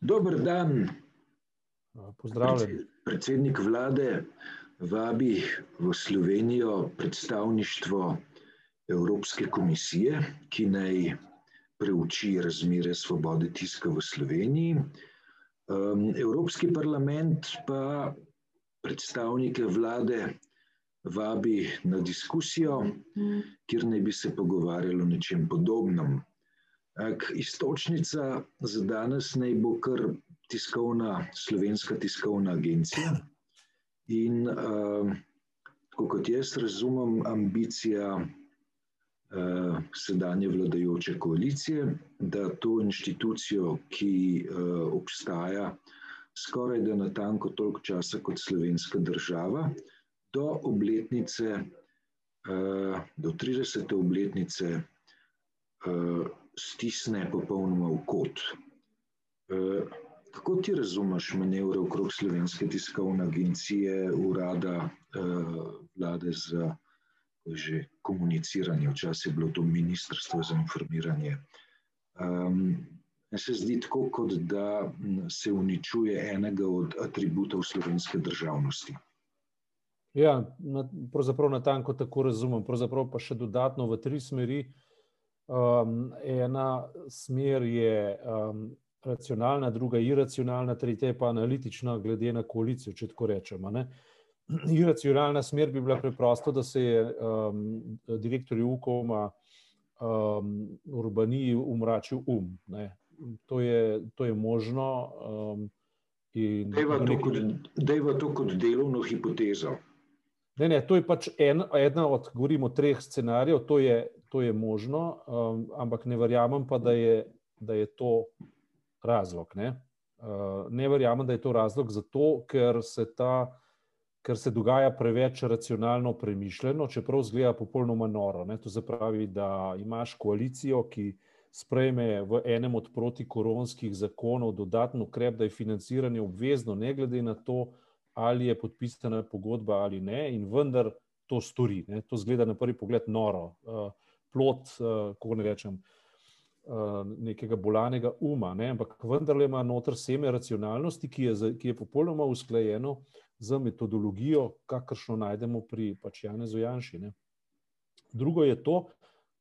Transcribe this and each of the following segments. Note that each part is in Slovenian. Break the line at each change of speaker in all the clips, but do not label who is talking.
Dober dan.
Pozdravljen.
Predsednik vlade vabi v Slovenijo predstavništvo Evropske komisije, ki naj preuči razmere svobode tiska v Sloveniji. Evropski parlament pa predstavnike vlade vabi na diskusijo, kjer naj bi se pogovarjalo o nečem podobnem. Istočnica za danes naj bo kar tiskovna, slovenska tiskovna agencija. In uh, kot jaz razumem, ambicija uh, sedanje vladajoče koalicije, da to inštitucijo, ki uh, obstaja skoraj da na tanko toliko časa kot slovenska država, do obletnice, uh, do 30. obletnice. Uh, stisne popolnoma v kot. E, kako ti razumeš manevre okrog Slovenske tiskovne agencije, urada e, vlade za že komuniciranje, včasih je bilo to ministrstvo za informiranje. Um, se zdi tako, kot da se uničuje enega od atributov slovenske državnosti.
Ja, na, pravzaprav na tanko tako razumem. Pravzaprav pa še dodatno v tri smeri. Uh, Um, ena smer je um, racionalna, druga iracionalna, tretja pa analitična, glede na koalicijo, če tako rečemo. Ne? Iracionalna smer bi bila preprosto, da se je um, direktor UKOM-a um, urbaniji umračil um. Ne? To je, to je možno. Um,
Dejva to, to kot delovno hipotezo.
Ne, ne, to je pač en, ena od, govorimo, treh scenarijev, to je, to je možno, um, ampak ne verjamem pa, da je, da je to razlog. Ne? Uh, ne verjamem, da je to razlog zato, ker se, ta, ker se dogaja preveč racionalno premišljeno, čeprav zgleda popolnoma noro. Ne? To se pravi, da imaš koalicijo, ki sprejme v enem od protikoronskih zakonov dodatno ukrep, da je financiranje obvezno, ne glede na to, ali je podpisana pogodba ali ne, in vendar to stori. Ne. To zgleda na prvi pogled noro, uh, plot, uh, kako ne rečem, uh, nekega bolanega uma, ne. ampak vendarle ima noter seme racionalnosti, ki je, ki je popolnoma usklajeno z metodologijo, kakršno najdemo pri pač Janezu Janši. Ne. Drugo je to,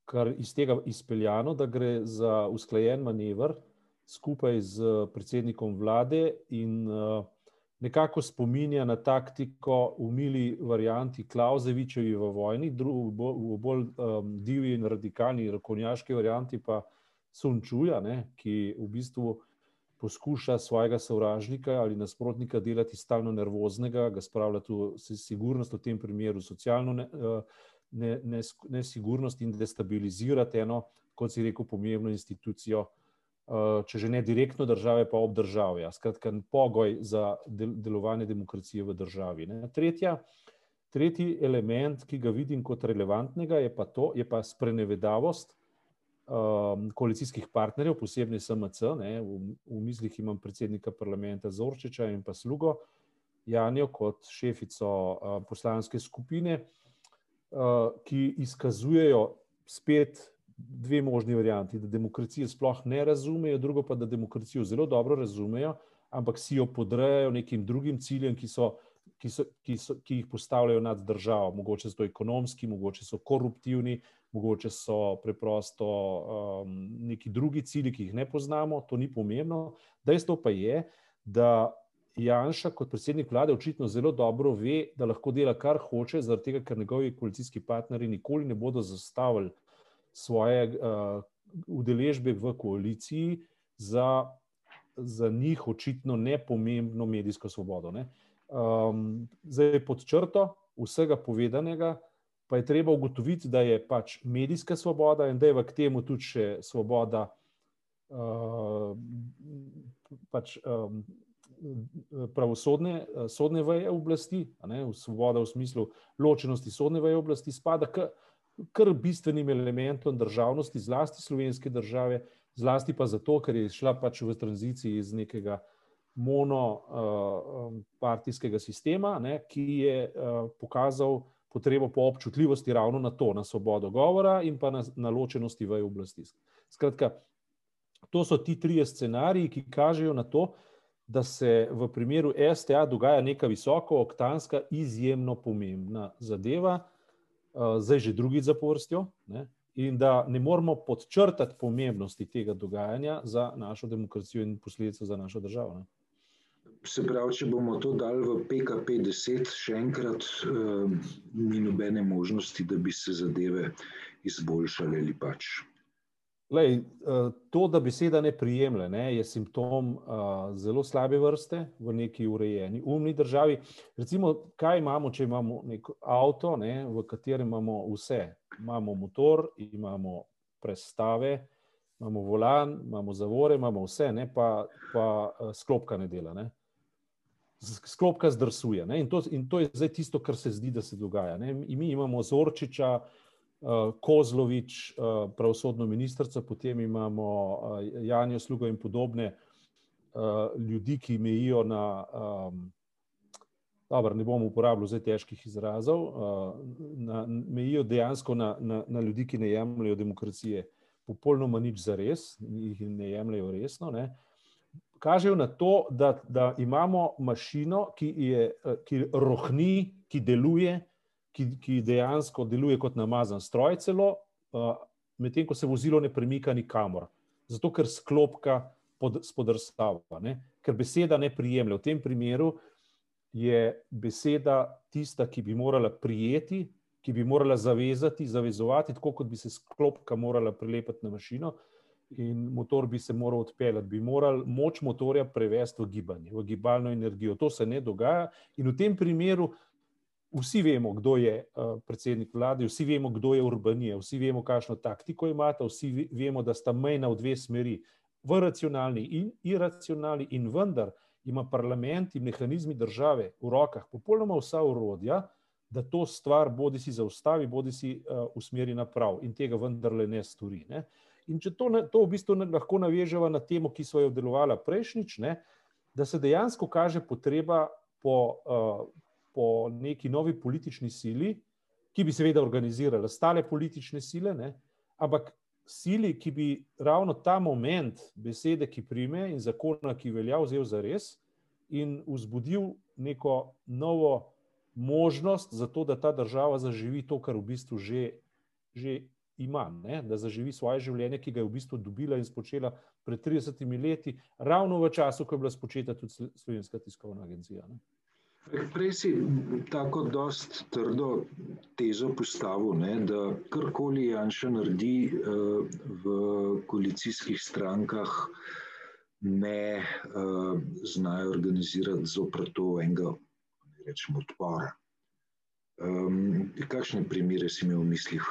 kar iz tega izpeljano, da gre za usklajen manever skupaj z predsednikom vlade in uh, nekako spominja na taktiko v mili varianti Klausevičevi v vojni, v bolj um, divji in radikalni rokovnjaški varianti pa Sunčuja, ne, ki v bistvu poskuša svojega sovražnika ali nasprotnika delati stalno nervoznega, ga spravljati v sigurnost, v tem primeru socialno uh, nesigurnost ne, ne in destabilizirati eno, kot si rekel, pomembno institucijo, Eh, če že ne direktno države, pa obdržave. Ja. Skratka, pogoj za delovanje demokracije v državi. Tretja, tretji element, ki ga vidim kot relevantnega, je pa to, je pa sprenevedavost um, koalicijskih partnerjev, posebej SMC. Ne. V, v mislih imam predsednika parlamenta Zorčiča in pa slugo Janjo kot šefico uh, poslanske skupine, uh, ki izkazujejo spet dve možni varianti, da demokracije sploh ne razumejo, drugo pa, da demokracijo zelo dobro razumejo, ampak si jo podrejajo nekim drugim ciljem, ki, so, ki, so, ki, so, ki jih postavljajo nad državo. Mogoče so ekonomski, mogoče so koruptivni, mogoče so preprosto um, neki drugi cilji, ki jih ne poznamo, to ni pomembno. Dejstvo pa je, da Janša kot predsednik vlade očitno zelo dobro ve, da lahko dela kar hoče, zaradi tega, ker njegovi koalicijski partnerji nikoli ne bodo zastavili svoje uh, udeležbe v koaliciji za, za njih očitno nepomembno medijsko svobodo. Ne. Um, zdaj, pod črto vsega povedanega, pa je treba ugotoviti, da je pač medijska svoboda in da je v temu tudi še svoboda. Uh, pač, um, Pravosodne sodne veje oblasti, ne, svoboda v smislu ločenosti sodne veje oblasti, spada k kar bistvenim elementom državnosti, zlasti slovenske države, zlasti pa zato, ker je šla pač v tranziciji iz nekega monopartijskega uh, sistema, ne, ki je uh, pokazal potrebo po občutljivosti ravno na to, na svobodo govora in pa na, na ločenosti v oblasti. Skratka, To so ti trije scenariji, ki kažejo na to, da se v primeru STA dogaja neka visoko oktanska, izjemno pomembna zadeva, zdaj že drugi zaporstjo, ne, in da ne moramo podčrtati pomembnosti tega dogajanja za našo demokracijo in posledice za našo državo. Ne.
Se pravi, če bomo to dali v PKP 10, še enkrat, ni nobene možnosti, da bi se zadeve izboljšale ali pač.
Lej, to, da beseda ne prijemlje, ne, je simptom zelo slabe vrste v neki urejeni, umni državi. Recimo, kaj imamo, če imamo nek avto, ne, v katerem imamo vse. Imamo motor, imamo prestave, imamo volan, imamo zavore, imamo vse, ne, pa, pa sklopka ne dela. Ne sklopka zdrsuje. In to, in to je zdaj tisto, kar se zdi, da se dogaja. Ne? Mi imamo Zorčiča, uh, Kozlovič, uh, pravosodno ministrstvo, potem imamo uh, Janjo Slugo in podobne ljudi, ki mejijo na. Um, Dobar, ne bom uporabljal zdaj težkih izrazov, na, mejijo dejansko na, na, na ljudi, ki ne jemljajo demokracije popolnoma nič za res, jih ne jemljajo resno. Ne kažejo na to, da, da imamo mašino, ki, je, ki rohni, ki deluje, ki, ki dejansko deluje kot namazan stroj, celo, medtem ko se vozilo ne premika nikamor. Zato, ker sklopka pod, spodrstava, ne? ker beseda ne prijemlja. V tem primeru je beseda tista, ki bi morala prijeti, ki bi morala zavezati, zavezovati, tako kot bi se sklopka morala prilepiti na mašino in motor bi se moral odpeljati, bi morali moč motorja prevesti v gibanje, v gibalno energijo. To se ne dogaja in v tem primeru vsi vemo, kdo je uh, predsednik vlade, vsi vemo, kdo je urbanija, vsi vemo, kakšno taktiko imate, vsi vemo, da sta mejna v dve smeri, v racionalni in iracionalni in vendar ima parlament in mehanizmi države v rokah popolnoma vsa urodja, da to stvar bodi si zaustavi, bodi si uh, usmeri naprav in tega vendarle ne stori. Ne? Če to, to v bistvu lahko navežemo na temo, ki smo jo obdelovali prejšnjič, ne, da se dejansko kaže potreba po, uh, po neki novi politični sili, ki bi seveda organizirala stale politične sile, ne, ampak sili, ki bi ravno ta moment besede, ki prime in zakona, ki velja, vzel za res in vzbudil neko novo možnost za to, da ta država zaživi to, kar v bistvu že, že ima, ne, da zaživi svoje življenje, ki ga je v bistvu dobila in spočela pred 30 leti, ravno v času, ko je bila spočeta tudi Slovenska tiskovna agencija. Ne.
Prej si tako dost trdo tezo postavil, ne, da karkoli Janša naredi uh, v koalicijskih strankah, ne uh, znajo organizirati zopr to enega, rečemo, odpora. Kakšne primere si imel v mislih?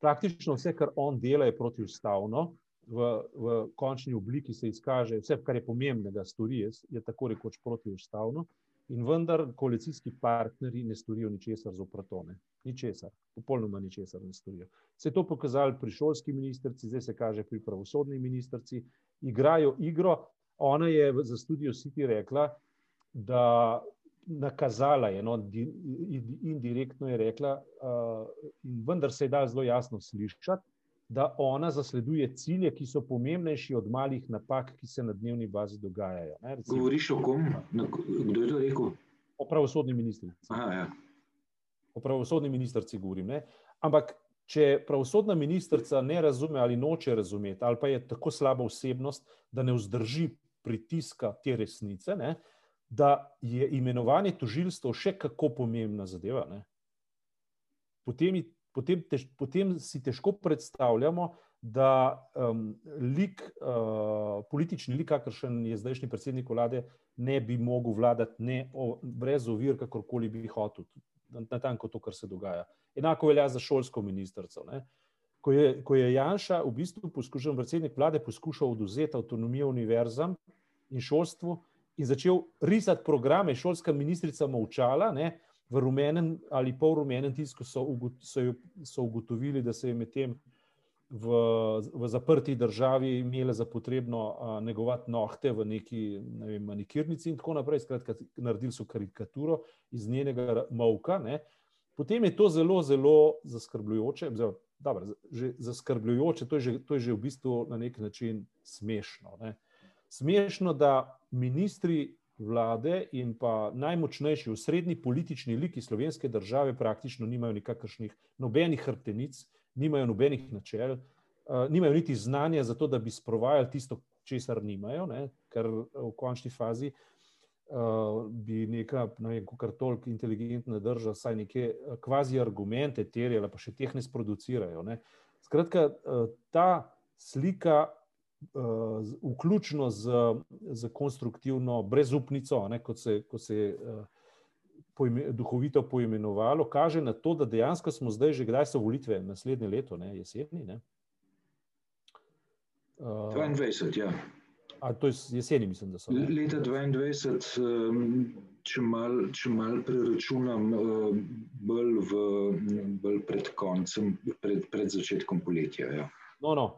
praktično vse, kar on dela, je protiustavno, v, v končni obliki se izkaže, vse, kar je pomembnega, stori, je tako rekoč protiustavno, in vendar koalicijski partnerji ne storijo ničesar z opratone. Ničesar, popolnoma ničesar ne storijo. Se je to pokazalo pri šolski ministrici, zdaj se kaže pri pravosodni ministrici, igrajo igro. Ona je za studio City rekla, da nakazala je, no, indirektno je rekla, uh, in vendar se je da zelo jasno slišati, da ona zasleduje cilje, ki so pomembnejši od malih napak, ki se na dnevni bazi dogajajo.
Ne, Govoriš o kom? Kdo je to rekel?
O pravosodni ministrici.
Aha, ja.
O pravosodni ministrici govorim. Ne? Ampak, če pravosodna ministrica ne razume ali noče razumeti, ali pa je tako slaba osebnost, da ne vzdrži pritiska te resnice, ne? da je imenovanje tožilstva še kako pomembna zadeva. Potem, potem, tež, potem si težko predstavljamo, da um, lik, uh, politični lik, kakršen je zdajšnji predsednik vlade, ne bi mogel vladati ne, o, brez ovir, kakorkoli bi hotel. Na tanko to, kar se dogaja. Enako velja za šolsko ministrstvo. Ko ko je Janša v bistvu poskušal, predsednik vlade, poskušal oduzeti avtonomijo univerzam in šolstvu, in začel risati programe, šolska ministrica Movčala, ne, v rumenem ali pol rumenem tisku so, so, so ugotovili, da se je medtem v, v zaprti državi imela za potrebno a, negovati nohte v neki ne vem, manikirnici in tako naprej. Skratka, naredili so karikaturo iz njenega mavka. Ne. Potem je to zelo, zelo zaskrbljujoče, dobro, že zaskrbljujoče, to je že, to je že v bistvu na nek način smešno. Ne. Smešno, da ministri vlade in pa najmočnejši osrednji politični liki slovenske države praktično nimajo nikakršnih nobenih hrbtenic, nimajo nobenih načel, uh, nimajo niti znanja za to, da bi sprovajali tisto, česar nimajo, ne, ker v končni fazi uh, bi neka, ne vem, kar toliko inteligentna država, saj neke kvazi argumente terjala, pa še teh ne sproducirajo. Ne. Skratka, uh, ta slika vključno z, z konstruktivno brezupnico, ne, kot se, kot se je uh, pojme, duhovito poimenovalo, kaže na to, da dejansko smo zdaj že, kdaj so volitve, naslednje leto, ne, jeseni. Ne.
Uh, 22, ja.
A to je jeseni, mislim, da so.
Ne? Leta 22, um, če malo mal preračunam, uh, bolj, v, bolj pred koncem, pred, pred začetkom poletja. Ja.
No, no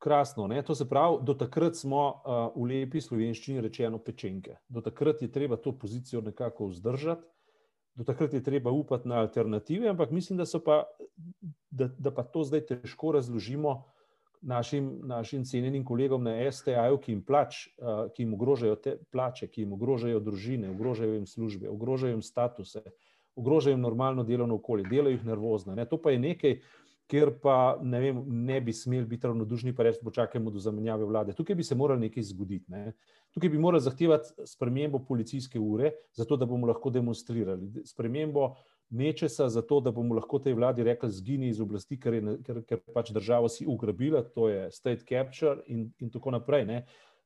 krasno. Ne? To se pravi, do takrat smo uh, v lepi slovenščini rečeno pečenke. Do takrat je treba to pozicijo nekako vzdržati, do takrat je treba upati na alternative, ampak mislim, da, pa, da, da pa to zdaj težko razložimo našim, našim cenjenim kolegom na STA-ju, ki, uh, ki jim ogrožajo te plače, ki jim ogrožajo družine, ogrožajo jim službe, ogrožajo jim statuse, ogrožajo jim normalno delovno okolje, delajo jih nervozno. Ne? To pa je nekaj, kjer pa ne, vem, ne bi smeli biti ravnodušni, pa reči, počakajmo do zamenjave vlade. Tukaj bi se moralo nekaj zgoditi. Ne. Tukaj bi morali zahtevati spremembo policijske ure, zato da bomo lahko demonstrirali. Spremembo nečesa, zato da bomo lahko tej vladi rekli: zgini iz oblasti, ker je ker, ker pač država si ugrabila, to je state capture in, in tako naprej.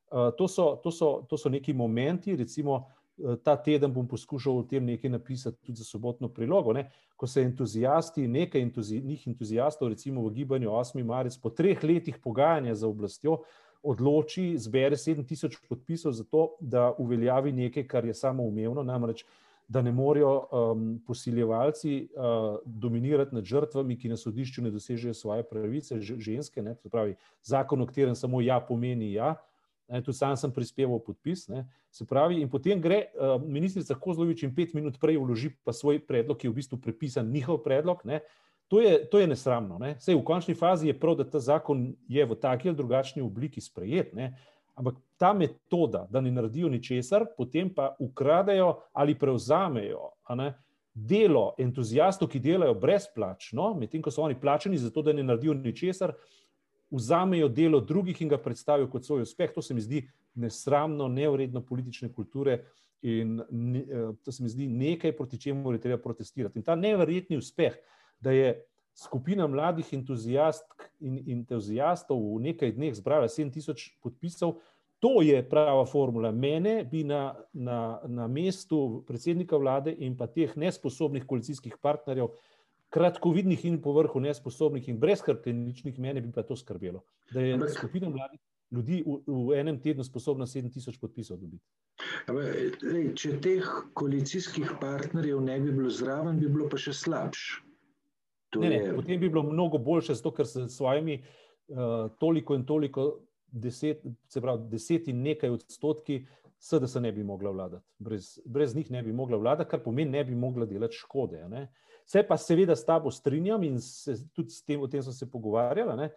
Uh, to, so, to, so, to so neki momenti, recimo. Ta teden bom poskušal o tem nekaj napisati tudi za sobotno prilogo. Ne? Ko se entuzijasti, nekaj entuzi, njih entuzijastov, recimo v gibanju 8. marec, po treh letih pogajanja za oblastjo, odloči, zbere 7000 podpisov za to, da uveljavi nekaj, kar je samo umevno, namreč, da ne morejo um, posiljevalci uh, dominirati nad žrtvami, ki na sodišču ne dosežejo svoje pravice, ženske, ne? pravi zakon, o katerem samo ja pomeni ja. Ne, tudi sam sem prispeval podpis. Ne, se pravi, in potem gre uh, ministrica Kozlovič in pet minut prej vloži pa svoj predlog, ki je v bistvu prepisan njihov predlog. Ne, to, je, to je nesramno. Ne. Sej, v končni fazi je prav, da ta zakon je v taki ali drugačni obliki sprejet. Ne, ampak ta metoda, da ne naredijo ničesar, potem pa ukradajo ali prevzamejo. Ne, Delo entuzijastov, ki delajo brezplačno, medtem ko so oni plačeni za to, da ne naredijo ničesar, vzamejo delo drugih in ga predstavijo kot svoj uspeh. To se mi zdi nesramno, neuredno politične kulture in eh, to se mi zdi nekaj, proti čemu je treba protestirati. In ta neverjetni uspeh, da je skupina mladih entuzijastk in entuzijastov v nekaj dneh zbrala 7000 podpisov, to je prava formula. Mene bi na, na, na mestu predsednika vlade in pa teh nesposobnih koalicijskih partnerjev kratkovidnih in povrhu nesposobnih in brezhrbteničnih, mene bi pa to skrbelo, da je skupina mladih ljudi v, v enem tednu sposobna 7000 podpisov dobiti.
Ej, če teh koalicijskih partnerjev ne bi bilo zraven, bi bilo pa še slabše.
Ne, ne, potem bi bilo mnogo boljše, zato ker se s svojimi uh, toliko in toliko, deset, se pravi, deset in nekaj odstotki, se ne bi mogla vladati. Brez, brez njih ne bi mogla vladati, kar pomeni, ne bi mogla delati škode. Ne. Se pa seveda s tabo strinjam in se, tudi s tem, o tem sem se pogovarjala, ne,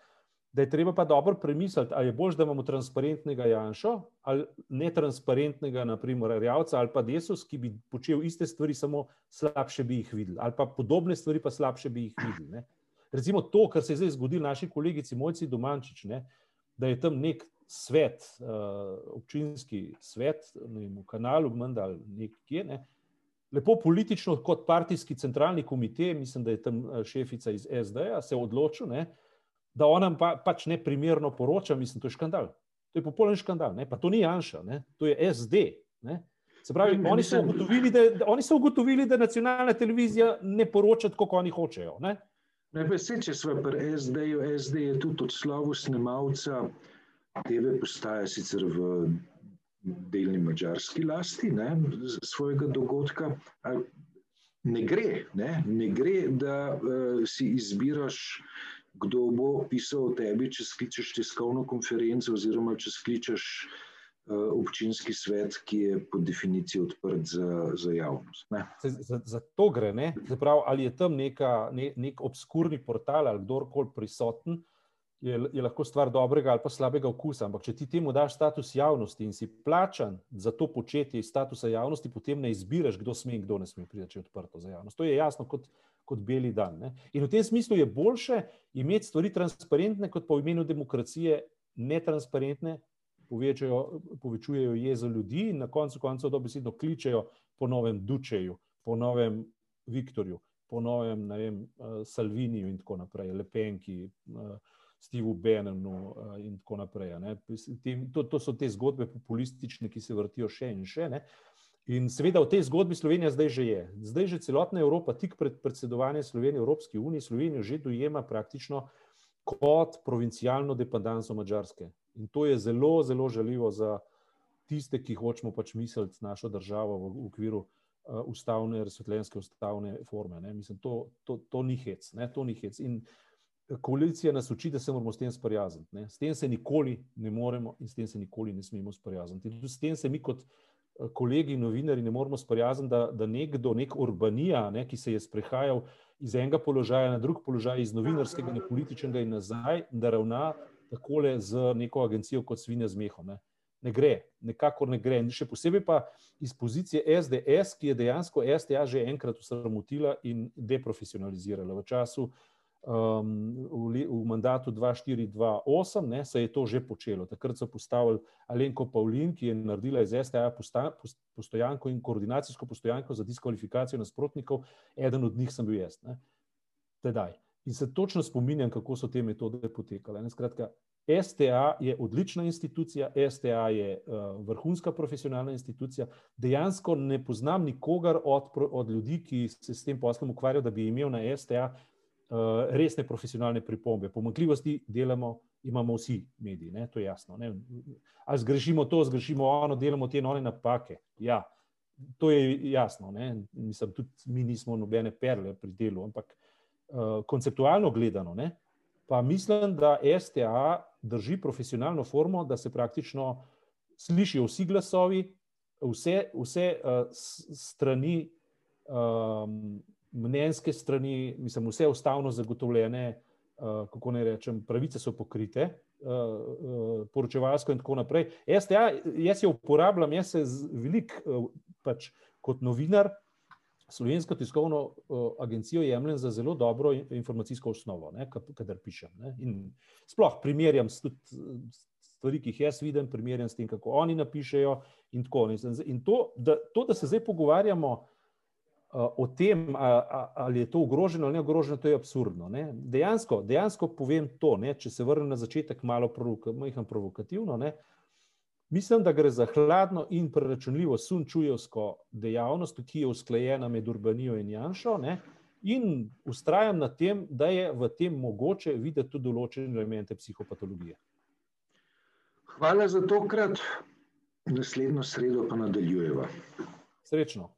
da je treba pa dobro premisliti, ali je bolj, da imamo transparentnega Janša ali netransparentnega, naprimer, Rjavca ali pa Desus, ki bi počel iste stvari, samo slabše bi jih videli, ali pa podobne stvari, pa slabše bi jih videli. Ne. Recimo to, kar se je zdaj zgodilo naši kolegici Mojci Domančič, ne, da je tam nek svet, uh, občinski svet, ne vem, v kanalu, menda ali nekje, ne, lepo politično, kot partijski centralni komitej, mislim, da je tam eh, šefica iz SD-ja, se odločil, ne, da ona pa, pač ne primerno poroča, mislim, to je škandal. To je popoln škandal, ne, pa to ni Janša, ne, to je SD. Ne. Se pravi, ne, oni, so ugotovili, da, oni so ugotovili, da nacionalna televizija ne poroča tako, kot oni hočejo. Ne.
Ne, pa se, če smo pri SD-ju, SD je tudi od slovu snemalca, TV postaja sicer v delni mačarski lasti, ne, svojega dogodka. Ne gre, ne, ne gre da uh, si izbiraš, kdo bo pisal o tebi, če skličeš tiskovno konferenco, oziroma če skličeš občinski svet, ki je po definiciji odprt za, za javnost.
Za, za, za to gre, Zaprav, ali je tam neka, ne, nek obskurni portal ali kdorkoli prisoten, je, je lahko stvar dobrega ali pa slabega okusa. Ampak, če ti temu daš status javnosti in si plačan za to početje iz statusa javnosti, potem ne izbiraš, kdo sme in kdo ne sme priti, če je odprto za javnost. To je jasno kot, kot beli dan. Ne? In v tem smislu je boljše imeti stvari transparentne, kot pa v imenu demokracije netransparentne, povečajo, povečujejo jezo ljudi in na koncu koncev dobesedno kličejo po novem Dučeju, po novem Viktorju, po novem vem, eh, Salviniju in tako naprej, Lepenki. Uh, Steveu Bannonu uh, in tako naprej. To, to so te zgodbe populistične, ki se vrtijo še in še. Ne? In seveda v tej zgodbi Slovenija zdaj že je. Zdaj že celotna Evropa, tik pred predsedovanjem Slovenije Evropski uniji, Slovenijo že dojema praktično kot provincialno dependanco Mačarske. In to je zelo, zelo žaljivo za tiste, ki hočemo pač misliti našo državo v, okviru uh, ustavne, razsvetljenske ustavne forme. Mislim, to, to, to ni hec. Ne? To ni hec. In, koalicija nas uči, da se moramo s tem sprijazniti. S tem se nikoli ne moremo in s tem se nikoli ne smemo sprijazniti. Tudi s tem se mi kot eh, kolegi in novinari ne moremo sprijazniti, da, da nekdo, nek urbanija, ne, ki se je sprehajal iz enega položaja na drug položaj, iz novinarskega na političnega in nazaj, da ravna takole z neko agencijo kot svinja z mehom. Ne. ne gre, nekako ne gre. Še posebej pa iz pozicije SDS, ki je dejansko STA že enkrat usramotila in deprofesionalizirala v času um, v, v mandatu 2-4-2-8, ne, se je to že počelo. Takrat so postavili Alenko Pavlin, ki je naredila iz STA postojanko in koordinacijsko postojanko za diskvalifikacijo nasprotnikov, eden od njih sem bil jaz. Ne. Tedaj. In se točno spominjam, kako so te metode potekale. Ne, skratka, STA je odlična institucija, STA je uh, vrhunska profesionalna institucija. Dejansko ne poznam nikogar od, od ljudi, ki se s tem poslom ukvarjajo, da bi imel na STA resne profesionalne pripombe. Pomankljivosti delamo, imamo vsi mediji, ne? to je jasno. Ne? Ali zgrešimo to, zgrešimo ono, delamo te nove napake. Ja, to je jasno. Mislim, tudi mi nismo nobene perle pri delu, ampak uh, konceptualno gledano, ne? pa mislim, da STA drži profesionalno formo, da se praktično slišijo vsi glasovi, vse, vse uh, strani. Um, mnenjske strani, mislim, vse ustavno zagotovljene, uh, kako naj rečem, pravice so pokrite, uh, uh, poročevalsko in tako naprej. STA, jaz jo uporabljam, jaz se velik, uh, pač kot novinar. Slovensko tiskovno uh, agencijo jemljem za zelo dobro informacijsko osnovo, kadar pišem. Ne? In sploh primerjam tudi stvari, ki jih jaz vidim, primerjam s tem, kako oni napišejo. In, tako, in to, da, to, da se zdaj pogovarjamo, o tem, ali je to ogroženo ali ne ogroženo, to je absurdno. Ne? Dejansko, dejansko povem to, ne? če se vrnem na začetek, malo provokativno, provokativno ne? mislim, da gre za hladno in preračunljivo sunčujevsko dejavnost, ki je usklajena med Urbanijo in Janšo. Ne? In ustrajam na tem, da je v tem mogoče videti tudi določene elemente psihopatologije.
Hvala za tokrat, naslednjo sredo pa nadaljujeva.
Srečno.